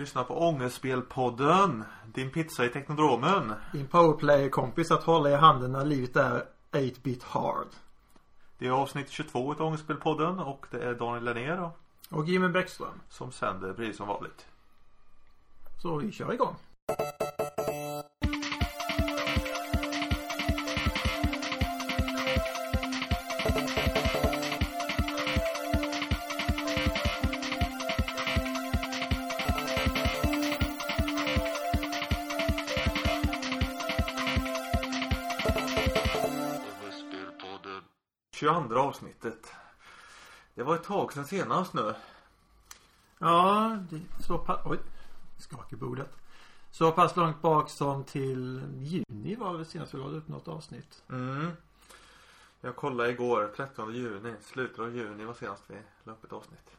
lyssnar på Ångestspelpodden. Din pizza i Teknodromen. Din powerplayer-kompis att hålla i handen när livet är 8-bit hard. Det är avsnitt 22 av Ångestspelpodden och det är Daniel Lennér Och Jimmy Bäckström. som sänder precis som vanligt. Så vi kör igång. 22 avsnittet. Det var ett tag sedan senast nu. Ja, det så pass... Oj. Skak i bordet. Så pass långt bak som till juni var det senast vi lade upp något avsnitt. Mm. Jag kollade igår, 13 juni. Slutet av juni var senast vi la upp ett avsnitt.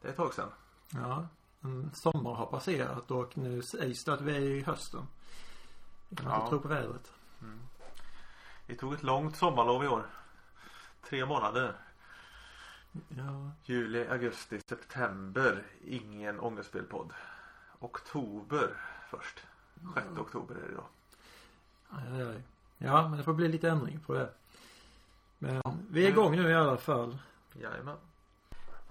Det är ett tag sedan. Ja. En sommar har passerat och nu sägs det att vi är i hösten. Vi kan Ja. inte tro på vädret. Vi tog ett långt sommarlov i år. Tre månader. Ja. Juli, augusti, september. Ingen ångestspelpodd. Oktober först. 6 oktober är det då. Aj, aj, aj. Ja, men det får bli lite ändring på det. Men vi är igång nu i alla fall. Jajamän.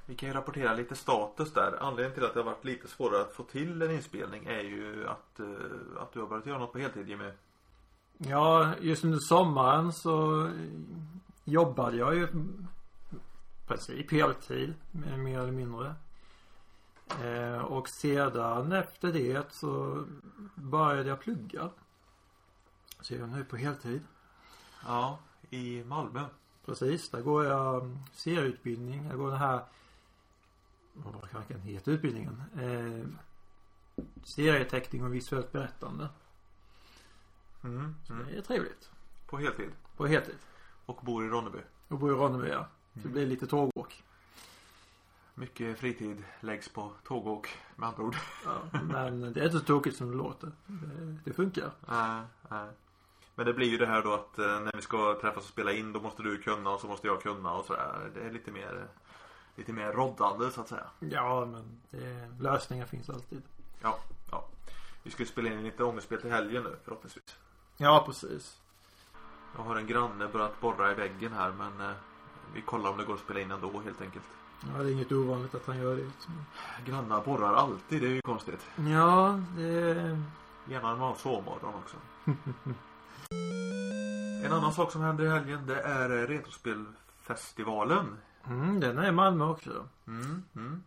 Vi kan ju rapportera lite status där. Anledningen till att det har varit lite svårare att få till en inspelning är ju att, eh, att du har börjat göra något på heltid Jimmy. Ja, just under sommaren så jobbade jag ju princip heltid, mer eller mindre. Eh, och sedan efter det så började jag plugga. Så jag är nu på heltid. Ja, i Malmö. Precis, där går jag serieutbildning. Jag går den här vad kanske den heter utbildningen? Eh, serieteckning och visuellt berättande. Mm, mm. Det är trevligt. På heltid. På heltid. Och bor i Ronneby. Och bor i Ronneby ja. Så det blir lite tågåk. Mycket fritid läggs på tågåk med andra ord. Ja, men det är inte så tråkigt som det låter. Det, det funkar. Nej, nej. Men det blir ju det här då att eh, när vi ska träffas och spela in då måste du kunna och så måste jag kunna och sådär. Det är lite mer Lite mer roddande så att säga. Ja, men det, lösningar finns alltid. Ja, ja. Vi ska ju spela in lite ångestspel till helgen nu förhoppningsvis. Ja, precis. Jag har en granne börjat borra i väggen här men eh, vi kollar om det går att spela in ändå helt enkelt. Ja, det är inget ovanligt att han gör det. Liksom. Grannar borrar alltid, det är ju konstigt. Ja, det... Gärna har sovmorgon också. En annan sak som händer i helgen det är eh, Retrospelfestivalen. Mm, den är i Malmö också. Mm, mm.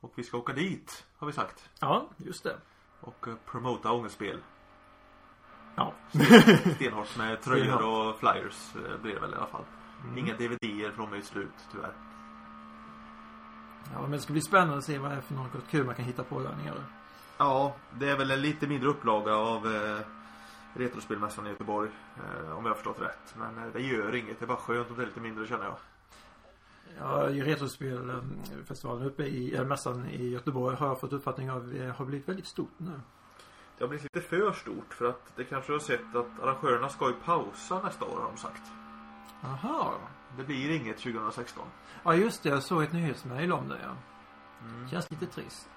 Och vi ska åka dit har vi sagt. Ja, just det. Och eh, promota ångestspel. Ja. Stenhårt med tröjor och flyers eh, blir det väl i alla fall. Inga DVDer för de är ju slut tyvärr. Ja, men det ska bli spännande att se vad det är för något kul man kan hitta på där nere. Ja, det är väl en lite mindre upplaga av eh, Retrospelmässan i Göteborg. Eh, om jag har förstått rätt. Men eh, det gör inget. Det är bara skönt att det är lite mindre känner jag. Ja, i Retrospelfestivalen uppe i, eller mässan i Göteborg har jag fått uppfattning av eh, har blivit väldigt stort nu. Det har blivit lite för stort för att det kanske har sett att arrangörerna ska ju pausa nästa år har de sagt. Aha. Det blir inget 2016. Ja, just det. Jag såg ett nyhetsmejl om det, ja. Känns lite trist.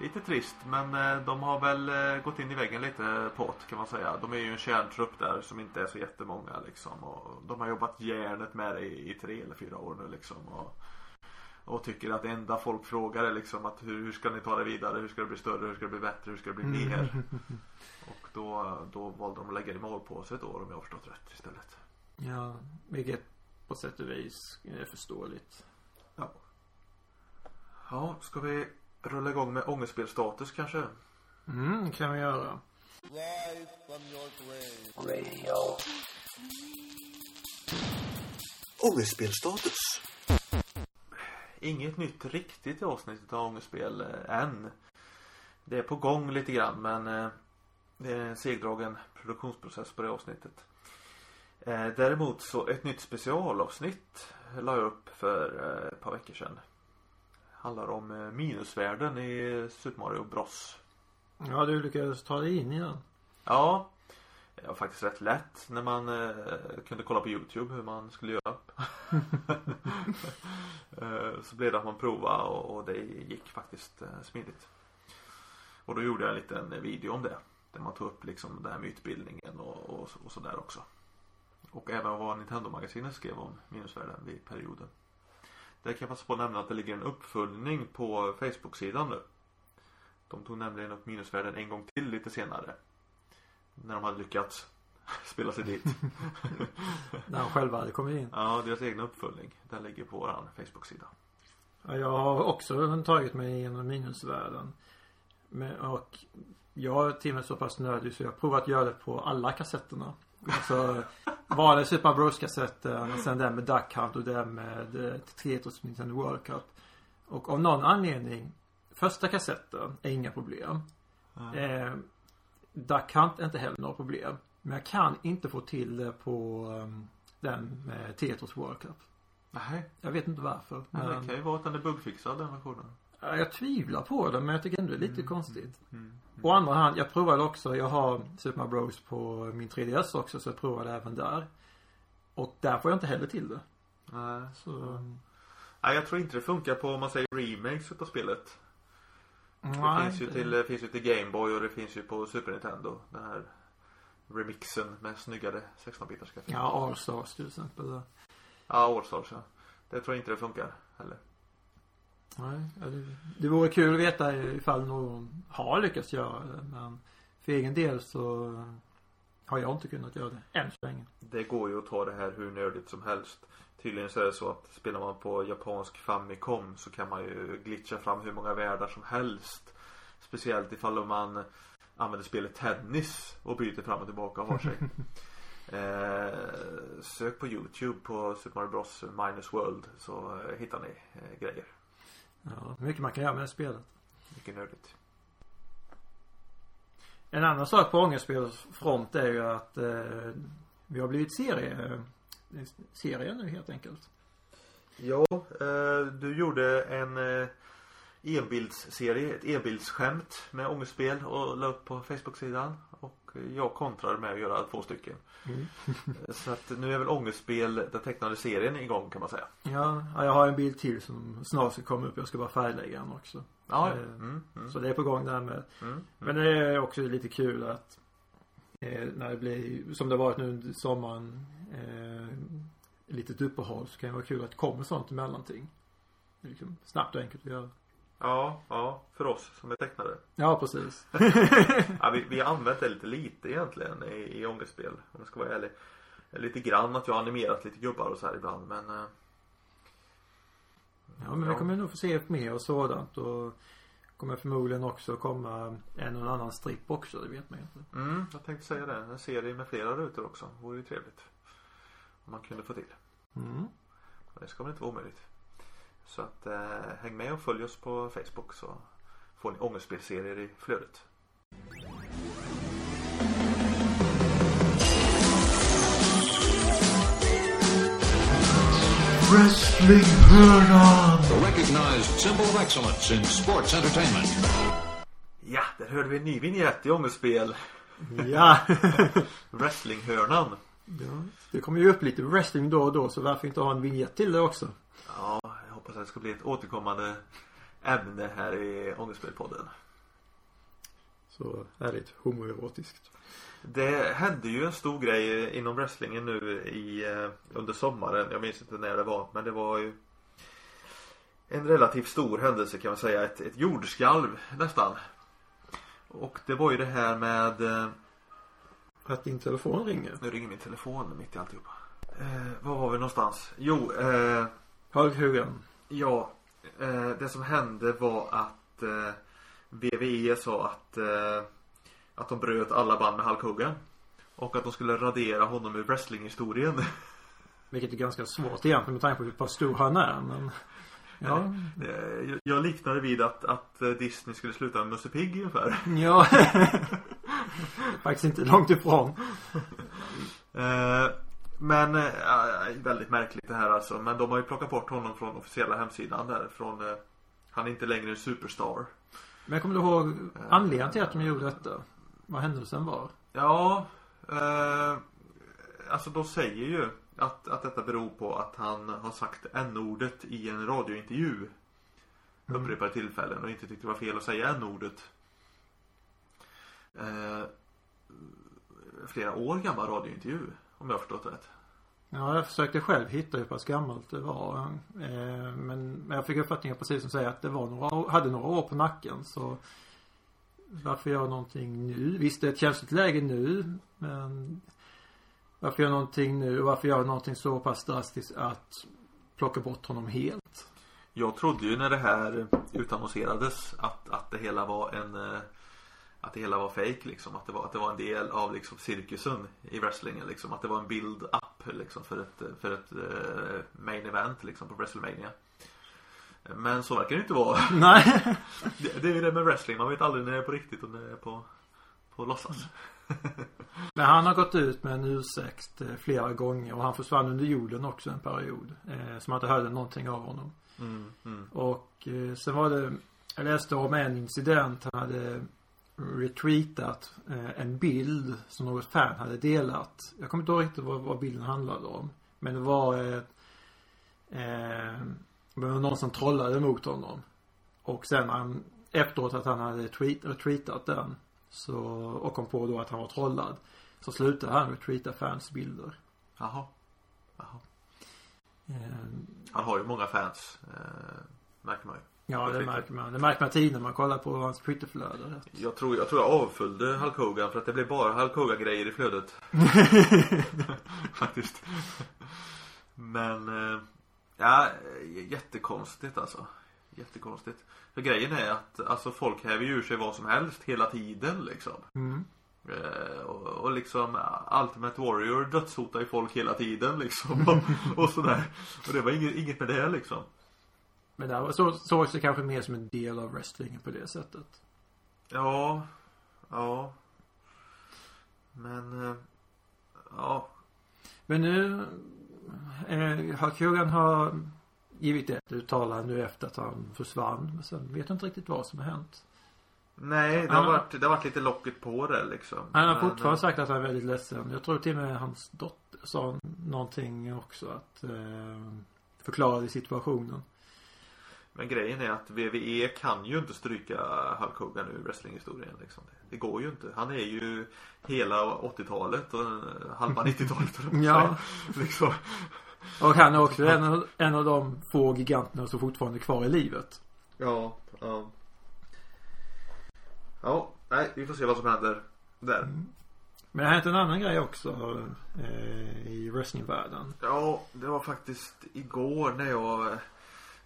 Lite trist men eh, de har väl eh, gått in i väggen lite det kan man säga. De är ju en kärntrupp där som inte är så jättemånga liksom. Och de har jobbat järnet med det i, i tre eller fyra år nu liksom. Och, och tycker att det enda folk frågar är liksom att hur, hur ska ni ta det vidare? Hur ska det bli större? Hur ska det bli bättre? Hur ska det bli mer? Och då, då valde de att lägga i malpåse ett år om jag har förstått rätt istället. Ja, vilket på sätt och vis är förståeligt. Ja. Ja, ska vi rulla igång med ångestspelstatus kanske? Mm, kan vi göra. Ångestspelstatus. Inget nytt riktigt i avsnittet av ångestspel eh, än. Det är på gång lite grann men eh, det är en segdragen produktionsprocess på det avsnittet. Eh, däremot så ett nytt specialavsnitt la jag upp för ett par veckor sedan. Handlar om minusvärden i Super Mario Bros. Ja, du lyckades ta dig in i den. Ja. Det var faktiskt rätt lätt när man eh, kunde kolla på Youtube hur man skulle göra. eh, så blev det att man provade och, det gick faktiskt eh, smidigt. Och då gjorde jag en liten video om det. Där man tog upp liksom den här mytbildningen och, och, och sådär också. Och även vad Nintendo-magasinet skrev om minusvärden vid perioden. Där kan jag passa på att nämna att det ligger en uppföljning på Facebook-sidan nu. De tog nämligen upp minusvärden en gång till lite senare. När de hade lyckats spela sig dit. När de själva hade kommit in. Ja, deras egna uppföljning. Den ligger på våran Facebook-sida. Ja, jag har också tagit mig igenom minusvärlden. Men, och jag är till och med så pass nördig så jag har provat att göra det på alla kassetterna. Alltså vanliga Super Bros kassetten och sen den med Duck Hunt och den med eh, Tetris Nintendo World Cup. Och av någon anledning Första kassetten är inga problem. Eh, Duck Hunt är inte heller några problem. Men jag kan inte få till det på um, den med Tetris World Cup. Nej, Jag vet inte varför. men det Men, kan ju vara att den är buggfixad den versionen. Ja, jag tvivlar på det men jag tycker ändå det är lite konstigt. Mm. Å andra hand, jag provade också, jag har Super Mario Bros på min 3DS också så jag provade även där. Och där får jag inte heller till det. Nej. Så... Nej, jag tror inte det funkar på om man säger remakes utav spelet. Det finns ju till, det finns ju till Gameboy och det finns ju på Super Nintendo. Den här remixen med snyggare 16-bitars grafik. Ja, All-Stars till exempel. Ja, Allstars ja. Det tror jag inte det funkar heller. Nej, det, det vore kul att veta ifall någon har lyckats göra det. Men för egen del så har jag inte kunnat göra det än så länge. Det går ju att ta det här hur nördigt som helst. Tydligen så är det så att spelar man på japansk Famicom så kan man ju glitcha fram hur många världar som helst. Speciellt ifall man använder spelet tennis och byter fram och tillbaka och har sig. eh, sök på Youtube på Super Mario Bros Minus World så eh, hittar ni eh, grejer. Ja, mycket man kan göra med det spelet. Mycket nördigt. En annan sak på ångestspelets front är ju att eh, vi har blivit serie, eh, serie nu helt enkelt. Ja, eh, du gjorde en eh, enbildsserie, ett enbildsskämt med ångestspel och la upp på Facebook-sidan. Och jag kontrade med att göra två stycken. Mm. Så att nu är väl ångestspel, den tecknade serien igång kan man säga. Ja, ja, jag har en bild till som snart ska komma upp. Jag ska bara färglägga den också. Ja, Eh, mm, mm, Så det är på gång där med. mm, Men det är också lite kul att när det blir, som det har varit nu under sommaren, eh, litet uppehåll så kan det vara kul att det kommer sånt emellanting. Det är liksom snabbt och enkelt att göra. Ja, ja, för oss som är tecknare. Ja, precis. Ja, vi, vi har använt det lite lite egentligen i, i ångestspel om jag ska vara ärlig. Lite grann att jag har animerat lite gubbar och så här ibland men eh, Ja, men vi kommer nog få se mer och sådant och kommer förmodligen också komma en och annan stripp också, det vet man inte. Mm, jag tänkte säga det. En serie med flera rutor också. Vore ju trevligt. Man kunde få till. Mm. Men det ska väl inte vara omöjligt. Så att eh, häng med och följ oss på Facebook så får ni ångestspelserier i flödet. Wrestlingshörnan! The recognized symbol of excellence in sports entertainment. Ja, där hörde vi en ny vignett i ångestspel. Ja. Wrestlinghörnan. Ja. Det kommer ju upp lite wrestling då och då så varför inte ha en vignett till det också? Ja, jag hoppas att det ska bli ett återkommande ämne här i Ångestspelpodden. Så ett homoerotiskt. Det hände ju en stor grej inom wrestlingen nu i, eh, under sommaren. Jag minns inte när det var men det var ju en relativt stor händelse kan man säga. Ett, ett jordskalv nästan. Och det var ju det här med eh, Att din telefon ringer. Nu ringer min telefon mitt i alltihopa. Eh, var var vi någonstans? Jo, eh, Hulk Hogan. ja. Eh, det som hände var att eh, WWE sa att eh, att de bröt alla band med Hulk Hogan. Och att de skulle radera honom ur wrestlinghistorien. Vilket är ganska svårt egentligen med tanke på hur pass stor han är men Ja. Eh, jag- liknade vid att, att Disney skulle sluta med Musse Pigg ungefär. Ja. Faktiskt inte långt ifrån. Eh, Men eh, väldigt märkligt det här alltså. Men de har ju plockat bort honom från officiella hemsidan där. Från, eh, han är inte längre en superstar. Men kommer du ihåg anledningen till att de gjorde detta? Vad händelsen var? Ja, eh, alltså de säger ju att, att detta beror på att han har sagt n-ordet i en radiointervju. Mm. Upprepade tillfällen och inte tyckte det var fel att säga n-ordet. Eh, flera år gammal radiointervju. Om jag har förstått rätt. Ja, jag försökte själv hitta hur pass gammalt det var. Eh, men, jag fick uppfattningen precis som säger att det var några, hade några år på nacken så varför göra någonting nu? Visst det är ett känsligt läge nu men varför göra någonting nu och varför göra någonting så pass drastiskt att plocka bort honom helt? Jag trodde ju när det här utannonserades att, att det hela var en eh, Att det hela var fake liksom. Att det var, att det var en del av liksom cirkusen i wrestlingen liksom. Att det var en build-up liksom för ett, för ett eh, main event liksom på WrestleMania. Men så verkar det inte vara. Nej. Det, det är ju det med wrestling. Man vet aldrig när det är på riktigt och när det är på, på låtsas. Men han har gått ut med en ursäkt eh, flera gånger och han försvann under jorden också en period. Eh, så man inte hörde någonting av honom. Mm, mm. Och eh, sen var det, jag läste om en incident. Han hade retweetat eh, en bild som något fan hade delat. Jag kommer inte ihåg riktigt vad, vad bilden handlade om. Men det var eh, eh, det var någon som trollade mot honom. Och sen han, efteråt att han hade tweet, retweetat den. Så, och kom på då att han var trollad. Så slutade han retweeta fans bilder. Jaha. Jaha. Eh, Han har ju många fans. Eh, märker man ju. Ja, det märker man. Det märker man tidigt när man kollar på hans Twitterflöde. Jag tror, jag tror jag avföljde Hulk Hogan för att det blev bara Hulk Hogan grejer i flödet. Faktiskt. Men, eh, ja, jättekonstigt alltså. Jättekonstigt. För grejen är att alltså folk häver ju ur sig vad som helst hela tiden liksom. Mm. Eh, och, och liksom Ultimate Warrior dödshotar ju folk hela tiden liksom. Och, och sådär. Och det var inget, inget med det liksom. Men det så, sågs det kanske mer som en del av wrestlingen på det sättet. Ja, ja. Men, eh, ja. Men nu, eh, Hulk har givit ett uttalande nu efter att han försvann. Men sen vet jag inte riktigt vad som har hänt. Nej, det har, varit, det har varit lite locket på det liksom. Han har Men, fortfarande sagt att han är väldigt ledsen. Jag tror till och med hans dotter sa någonting också att eh, förklarade situationen. Men grejen är att WWE kan ju inte stryka Hulk Hogan ur wrestlinghistorien liksom. Det går ju inte. Han är ju hela 80-talet och eh, halva 90-talet. höll jag på att Ja. Liksom. Och han är också en av, en av de få giganterna som fortfarande är kvar i livet. Ja, ja. Ja, nej, vi får se vad som händer där. Men det har hänt en annan grej också eh, i wrestlingvärlden. Ja, det var faktiskt igår när jag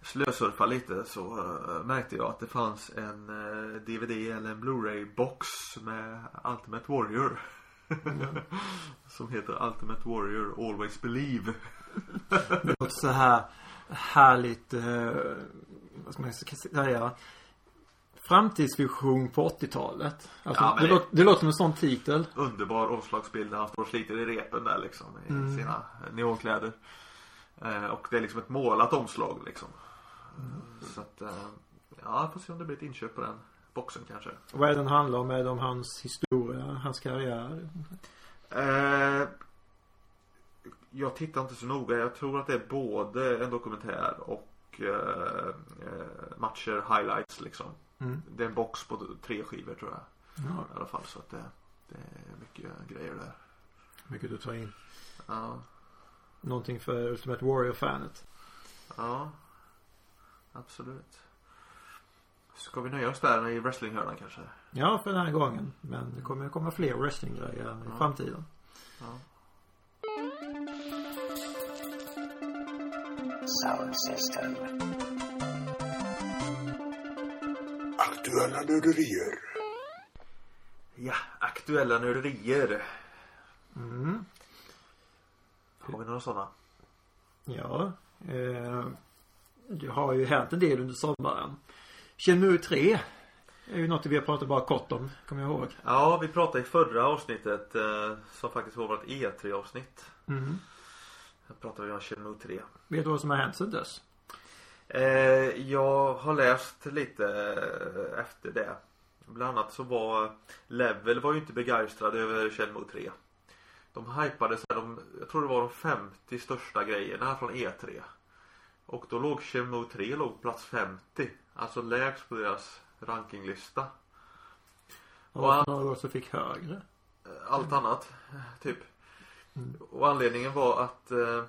slösurfade lite så eh, märkte jag att det fanns en eh, DVD eller en Blu-ray box med Ultimate Warrior. Som heter Ultimate Warrior Always Believe. Det låter så här härligt, eh, vad ska man säga, framtidsvision på 80-talet. Alltså, Ja, det, det- låter, det låter som en sån titel. Underbar omslagsbild när han står och sliter i repen där liksom i Mm. sina neonkläder. Eh, och det är liksom ett målat omslag liksom. Så att, eh, ja, får se om det blir ett inköp på den boxen kanske. Vad är den handlar om? Är det om hans historia, hans karriär? Eh, jag tittar inte så noga. Jag tror att det är både en dokumentär och eh, eh, matcher, highlights liksom. Mm. Det är en box på tre skivor tror jag. Ja, I alla fall så att det, det är mycket grejer där. mycket du tar in. Ja, Någonting för Ultimate Warrior-fanet. ja. Absolut. Ska vi nöja oss där i wrestlinghörnan kanske? Ja, för den här gången. Men det kommer komma fler wrestlinggrejer i Ja. framtiden. Ja. Sound system. Aktuella nörderier. Ja, aktuella nörderier. Mm. Har vi några sådana? Ja. Eh, det har ju hänt en del under sommaren. Shenmue 3 är ju något vi har pratat bara kort om, kommer jag ihåg. Ja, vi pratade i förra avsnittet eh, som faktiskt var vårt E3 avsnitt. Mm. Här pratade vi om Shenmue 3. Vet du vad som har hänt sedan dess? Eh, jag har läst lite eh, efter det. Bland annat så var Level var ju inte begeistrad över Shenmue 3. De hypade så här, de, jag tror det var de 50 största grejerna från E3. Och då låg Shenmue 3 låg på plats 50. Alltså lägst på deras rankinglista. Och han- några som fick högre. allt annat. Typ. Mm. Och anledningen var att eh,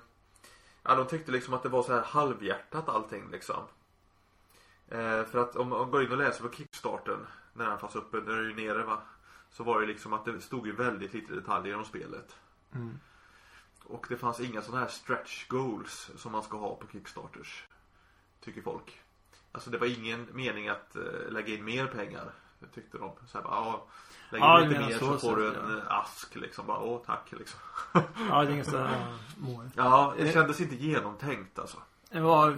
Ja de tyckte liksom att det var så här halvhjärtat allting liksom. Eh, för att om man går in och läser på Kickstarten När den fanns uppe, när den är ju nere va. Så var det liksom att det stod ju väldigt lite detaljer om spelet. Mm. Och det fanns inga sådana här stretch goals som man ska ha på Kickstarters. Tycker folk. Alltså det var ingen mening att eh, lägga in mer pengar. Tyckte de. Så här, bara, ja, lägg in Ja, lite mer så så, får du en ja. eh, ask liksom. Bara, åh tack liksom. Ja, det är inget sådär. Ja, det kändes inte genomtänkt alltså. Det var,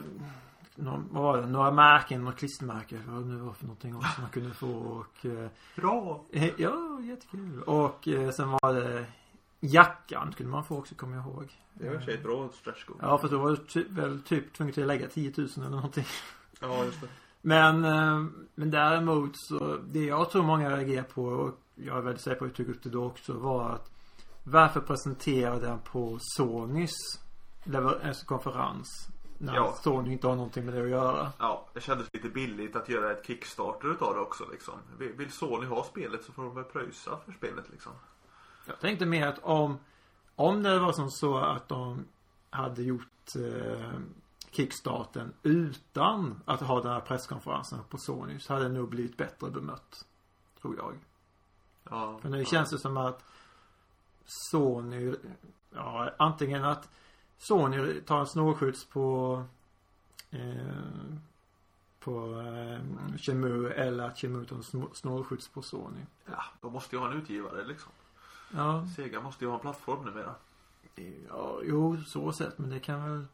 någon, vad var det, några märken, några klistermärken, vad det nu var för någonting också man kunde få och eh, Bra! eh, Ja, jättekul. Och eh, sen var det jackan kunde man få också, kommer jag ihåg. Det var i och för sig ett bra stretch goal. Ja, för då var du ty, väl typ tvungen till att lägga 10 000 eller någonting. ja just det. Men, eh, men däremot så, det jag tror många reagerar på och jag är väldigt säker på att jag tog upp det då också var att varför presentera den på Sonys alltså konferens? När Ja. Sony inte har någonting med det att göra. Ja, det kändes lite billigt att göra ett Kickstarter utav det också liksom. Vill vill Sony ha spelet så får de väl pröjsa för spelet liksom. Jag tänkte mer att om Om det var som så att de hade gjort eh, Kickstarten utan att ha den här presskonferensen på Sony så hade det nog blivit bättre bemött. Tror jag. Ja. För nu känns det som att Sony, ja antingen att Sony tar en snårskjuts på eh, på eh, Chemu eller att Chemu tar en snå- snårskjuts på Sony. Ja, de måste ju ha en utgivare liksom. Ja, Sega måste ju ha en plattform numera. ja jo så sett men det kan väl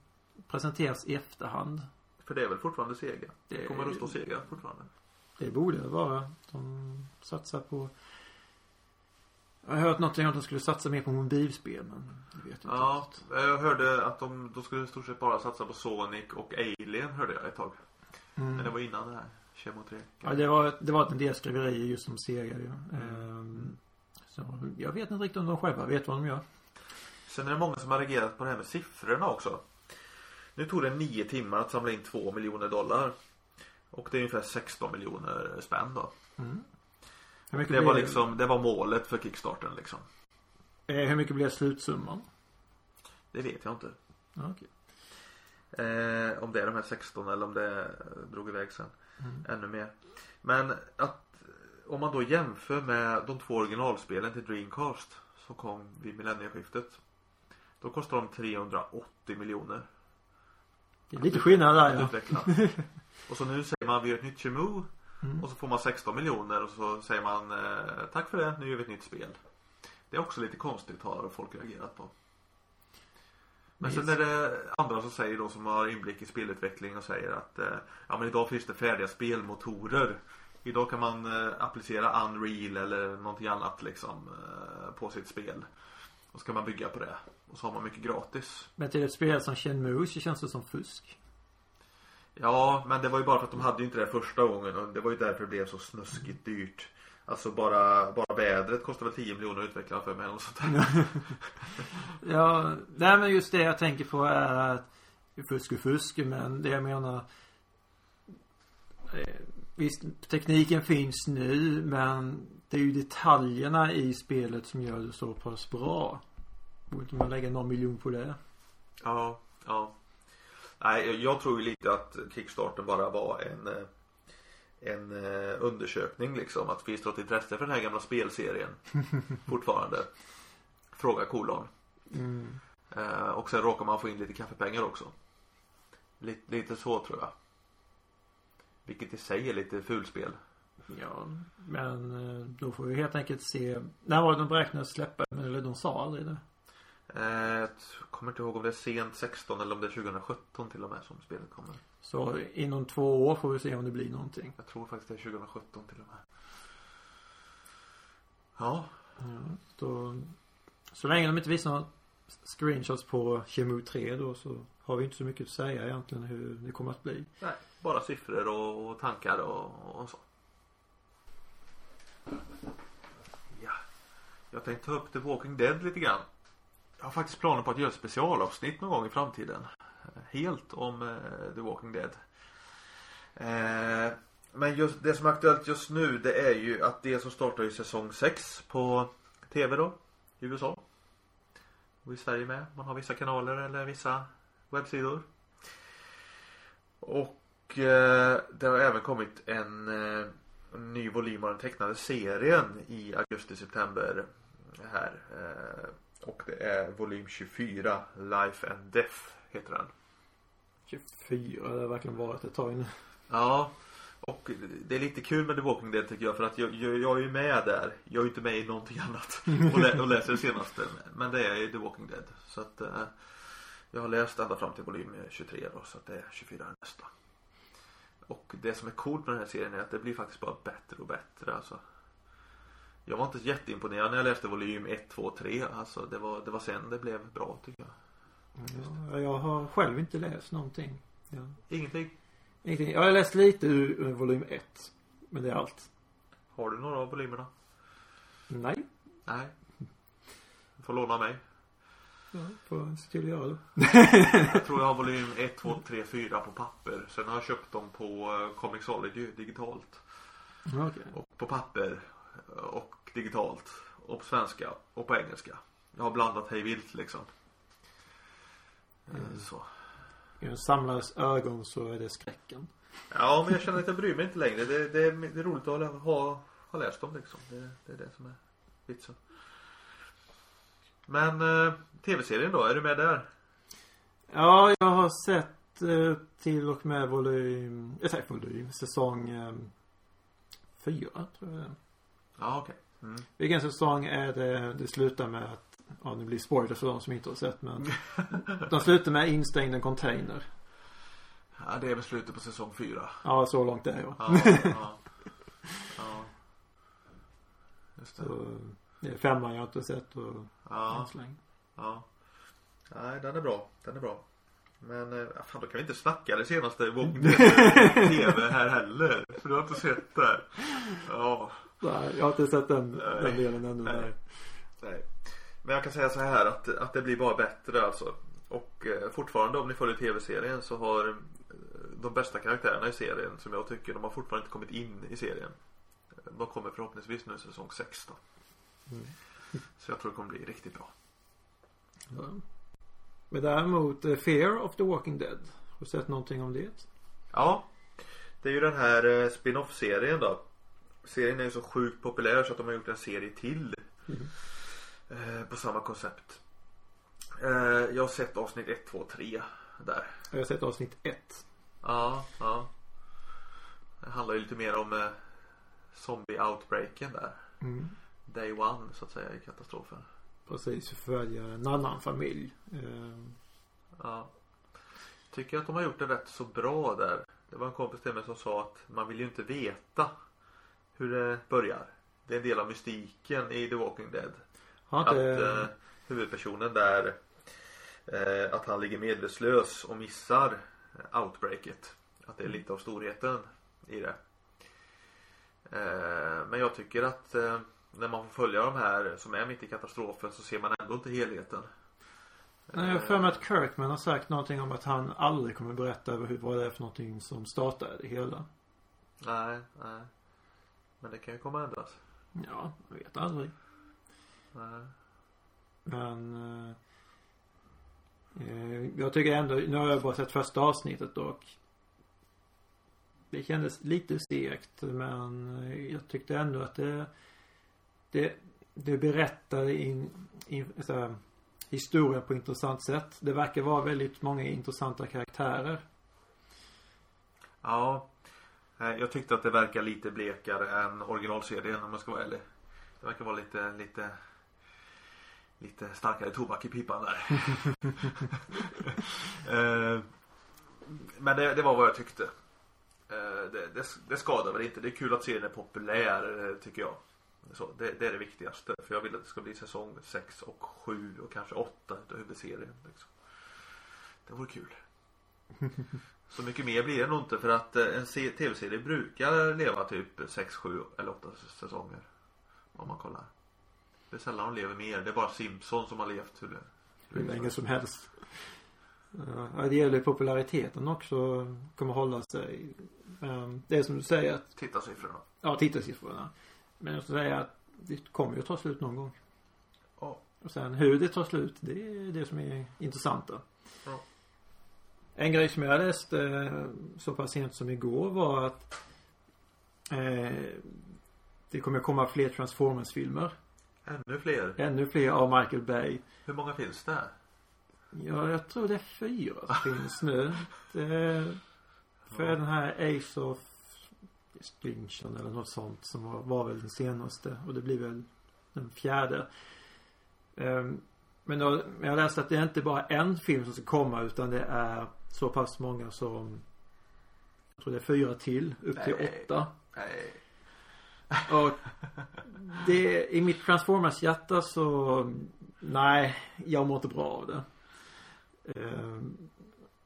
presenteras i efterhand. För det är väl fortfarande Sega? Det- Det kommer att stå Sega fortfarande. Det borde det vara. De satsar på Jag har hört någonting om att de skulle satsa mer på mobilspel men det vet jag inte Ja, jag hörde att de, de skulle i stort sett bara satsa på Sonic och Alien hörde jag ett tag. Mm. Men det var innan det här. Kemo 3. Ja, det var, det var en del skriverier just om Sega ju. Ehm, så jag vet inte riktigt om de själva vet vad de gör. Sen är det många som har reagerat på det här med siffrorna också. Nu tog det nio timmar att samla in två miljoner dollar. Och det är ungefär 16 miljoner spänn då. Mycket, Det var blev, liksom, det var målet för Kickstarten liksom. eh, hur mycket blev slutsumman? Det vet jag inte. Okej. Eh, om det är de här 16 eller om det drog iväg sen. Ännu mer. Men att om man då jämför med de två originalspelen till Dreamcast som kom vid millennieskiftet. Då kostar de 380 miljoner Det är lite skillnad där ja. utveckla. Och så nu säger man vi gör ett nytt Chemu. Och så får man 16 miljoner och så säger man eh, tack för det, nu gör vi ett nytt spel. Det är också lite konstigt har folk reagerat på. Men sen är det andra som säger då som har inblick i spelutveckling och säger att eh, ja men idag finns det färdiga spelmotorer. Idag kan man eh, applicera Unreal eller någonting annat liksom eh, på sitt spel. Och så kan man bygga på det. Och så har man mycket gratis. Men till ett spel som Shenmue så känns det som fusk. Ja, men det var ju bara för att de hade ju inte det första gången och det var ju därför det blev så snuskigt dyrt. Alltså bara, bara vädret kostar väl 10 miljoner att utveckla för mig eller sånt där. Ja, nej men just det jag tänker på är att fusk och fusk men det jag menar Visst, tekniken finns nu men det är ju detaljerna i spelet som gör det så pass bra. Borde inte man lägga någon miljon på det? Ja, ja. Nej, jag tror ju lite att Kickstarter bara var en eh, en eh, undersökning liksom. Att finns det något intresse för den här gamla spelserien fortfarande? Fråga kolon. Mm. Eh, och sen råkar man få in lite kaffepengar också. Lite, lite så tror jag. Vilket i sig är lite fulspel. Ja, men eh, då får vi helt enkelt se. När var det de beräknade att släppa? Eller de sa aldrig det. Eh, jag kommer inte ihåg om det är sent 16 eller om det är 2017 till och med som spelet kommer. Så inom två år får vi se om det blir någonting. Jag tror faktiskt det är 2017 till och med. Ja, Ja, då, så länge de inte visar några screenshots på Chemu 3 då så har vi inte så mycket att säga egentligen hur det kommer att bli. nej, bara siffror och, och tankar och, och så. Ja, jag tänkte ta upp The Walking Dead lite grann. Jag har faktiskt planer på att göra ett specialavsnitt någon gång i framtiden. Helt om eh, The Walking Dead. Eh, Men just det som är aktuellt just nu det är ju att det som startar i säsong 6 på TV då. I USA. Och i Sverige med. Man har vissa kanaler eller vissa webbsidor. Och det har även kommit en, eh, en ny volym av den tecknade serien i augusti-september här. Eh, och det är volym 24 Life and Death heter den. 24, det har verkligen varit ett tag nu. Ja. Och det är lite kul med The Walking Dead tycker jag för att jag, jag, jag är ju med där. Jag är ju inte med i någonting annat. Och, lä, och läser det senaste. Men det är ju The Walking Dead. Så att eh, jag har läst ända fram till volym 23 då. Så att det är 24 nästa. Och det som är coolt med den här serien är att det blir faktiskt bara bättre och bättre alltså. Jag var inte jätteimponerad när jag läste volym 1, 2, 3. Alltså det var, det var sen det blev bra tycker jag. Ja, jag har själv inte läst någonting. Ja. Ingenting. Ingenting. Jag har läst lite ur, ur volym 1. Men det är allt. Har du några av volymerna? Nej. Nej. Du får låna mig. Ja, göra det. Jag tror jag har volym 1, 2, 3, 4 på papper. Sen har jag köpt dem på eh, Comixology digitalt. Okej. Och på papper. Och digitalt. Och på svenska. Och på engelska. Jag har blandat hej vilt liksom. Eh, Så. I samlares ögon så är det skräcken. Ja men jag känner att jag bryr mig inte längre. Det, det, är, det är roligt att ha, ha läst dem liksom. Det, det är det som är vitsen. Men eh, tv-serien då, är du med där? Ja, jag har sett eh, till och med volym, jag säger volym, säsong eh, fyra tror jag. Ja okej. Mm. Vilken säsong är det det slutar med att, ja nu blir spoilers för de som inte har sett men. de slutar med instängd en container. Ja det är väl slutet på säsong fyra. Ja, så långt är jag. Ja, ja, ja. Just det. Så, det är femman jag inte sett och Ja, ja. Nej, den är bra. Den är bra. Men eh, fan, då kan vi inte snacka det senaste Walking Dead TV här heller. För du har inte sett det. Ja, Nej, jag har inte sett den, den Nej. delen ännu. Nej. Nej. nej. Men jag kan säga så här att, att det blir bara bättre alltså. Och eh, fortfarande om ni följer tv-serien så har eh, de bästa karaktärerna i serien som jag tycker, de har fortfarande inte kommit in i serien. De kommer förhoppningsvis nu i säsong 6 då. Så jag tror det kommer bli riktigt bra. Ja. Men däremot eh, Fear of the Walking Dead. Har du sett någonting om det? Ja. Det är ju den här eh, spin-off-serien då. Serien är ju så sjukt populär så att de har gjort en serie till. Eh, på samma koncept. Jag har sett avsnitt 1, 2, 3 där. Jag har sett avsnitt ett. Ja, ja. Det handlar ju lite mer om zombie-outbreaken där. Mm. Day one så att säga i katastrofen. Precis, följa en annan familj. Eh, Ja. Tycker att de har gjort det rätt så bra där. Det var en kompis till mig som sa att man vill ju inte veta hur det börjar. Det är en del av mystiken i The Walking Dead. har Att inte... eh, huvudpersonen där eh, att han ligger medvetslös och missar outbreaket. Att det är lite av storheten i det. Eh, men jag tycker att eh, när man får följa de här som är mitt i katastrofen så ser man ändå inte helheten. Nej, jag har för mig att Kirkman har sagt någonting om att han aldrig kommer berätta över hur, vad det är för någonting som startade det hela. Nej, nej. Men det kan ju komma att ändras. Ja, jag vet aldrig. Nej. Men eh, jag tycker ändå, nu har jag bara sett första avsnittet och det kändes lite segt men jag tyckte ändå att det det, det berättade in, in här, historien på ett intressant sätt. Det verkar vara väldigt många intressanta karaktärer. Ja. eh, Jag tyckte att det verkar lite blekare än originalserien om jag ska vara ärlig. Det verkar vara lite, lite Lite starkare tobak i pipan där. Eh, Men det, det var vad jag tyckte. Eh, Det, det, det skadar väl inte. Det är kul att serien är populär tycker jag. Så, det, det är det viktigaste. För jag vill att det ska bli säsong 6 och 7 och kanske 8 utav huvudserien. Liksom. Det vore kul. Så mycket mer blir det nog inte för att eh, en se- tv-serie brukar leva typ 6, 7 eller 8 säsonger. Om man kollar. Det är sällan de lever mer. Det är bara Simpsons som har levt hur, Hur länge som helst. Ja, det gäller populariteten också. Kommer hålla sig. Men det är som du säger att, Tittarsiffrorna. ja tittarsiffrorna. Men jag skulle säga att det kommer ju att ta slut någon gång. Ja. Och sen hur det tar slut, det är det som är intressanta. Ja. En grej som jag läste eh, så pass sent som igår var att eh, det kommer komma fler Transformers-filmer. Ännu fler. Ännu fler av Michael Bay. Hur många finns det? Ja, jag tror det är fyra som finns nu. Det, för den här Ace of Extinction eller något sånt som var, var väl den senaste och det blir väl den fjärde. Ehm, men då, jag läste att det är inte bara en film som ska komma utan det är så pass många som jag tror det är fyra till, upp till Nej. åtta. Nej. Och det, i mitt Transformers hjärta så, nej, jag mår inte bra av det. Ehm,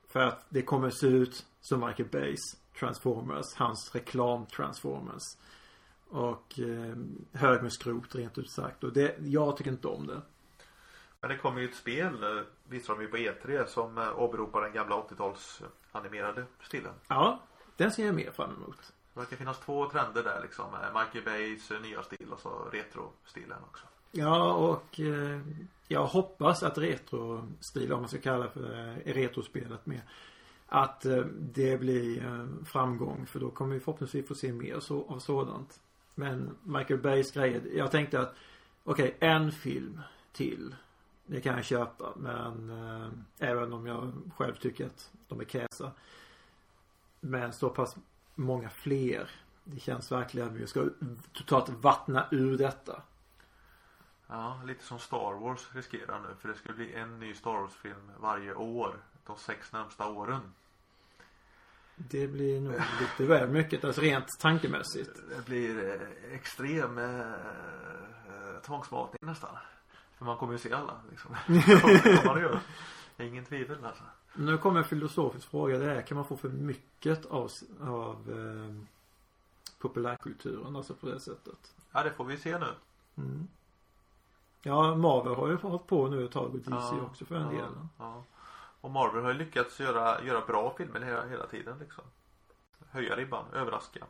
för att det kommer se ut som Michael Bays Transformers, hans reklam Transformers. Och eh, hög med skrot rent ut sagt. Och det, jag tycker inte om det. Men det kommer ju ett spel, eh, visar de ju på E3, som eh, åberopar den gamla 80-tals animerade stilen. Ja, den ser jag mer fram emot. Det verkar finnas två trender där liksom. eh, Michael Bays nya stil och så retro-stilen också. Ja, och eh, jag hoppas att retrostil, om man ska kalla det för eh, retrospelet med. Att eh, det blir eh, framgång för då kommer vi förhoppningsvis få se mer så, av sådant. Men Michael Bays grejer, jag tänkte att okej, en film till. Det kan jag köpa men äh, även om jag själv tycker att de är käsa. Men så pass många fler. Det känns verkligen att vi ska totalt vattna ur detta. Ja, lite som Star Wars riskerar nu. För det ska bli en ny Star Wars-film varje år. De sex närmsta åren. Det blir nog lite väl mycket, alltså rent tankemässigt. Det blir eh, extrem eh, eh, tvångsmatning nästan. För man kommer ju se alla liksom. Det är ingen tvivel alltså. Nu kommer en filosofisk fråga. Det är, kan man få för mycket av, av eh, populärkulturen, alltså på det sättet? Ja, det får vi se nu. Mm. Ja, Marvel har ju hållit på nu ett tag och DC också för den ja, delen. Ja. Och Marvel har ju lyckats göra, göra bra filmer hela, hela tiden liksom. Höja ribban, överraska.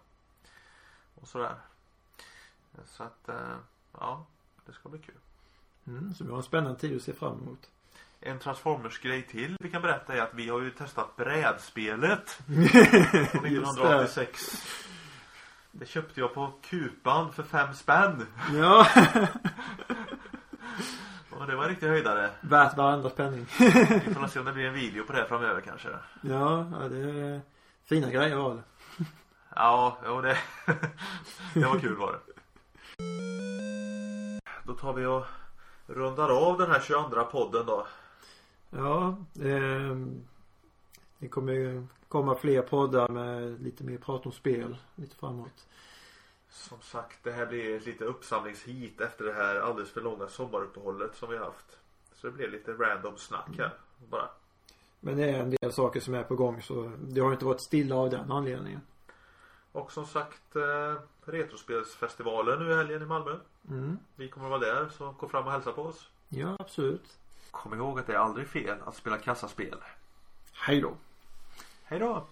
Och sådär. Så att, eh, ja. Det ska bli kul. Mm, så vi har en spännande tid att se fram emot. En Transformers-grej till vi kan berätta är att vi har ju testat brädspelet. Från Just det. 1986. Det köpte jag på Kupan för fem spänn. Ja, det var en riktig höjdare. värt varandra penning. Vi får se om det blir en video på det framöver kanske. ja, ja, det är fina grejer var det. Ja, jo det, det var kul var det. Då tar vi och rundar av den här 22 podden då. Ja, eh, det kommer ju komma fler poddar med lite mer prat om spel lite framåt. Som sagt, det här blir ett lite uppsamlingshit efter det här alldeles för långa sommaruppehållet som vi har haft. Så det blir lite random snack här. Bara. Men det är en del saker som är på gång så det har inte varit stilla av den anledningen. Och som sagt, eh, Retrospelsfestivalen nu i helgen i Malmö. Mm. Vi kommer att vara där, så gå fram och hälsa på oss. Ja, absolut. Kom ihåg att det är aldrig fel att spela kassaspel. Hej då. Hej då!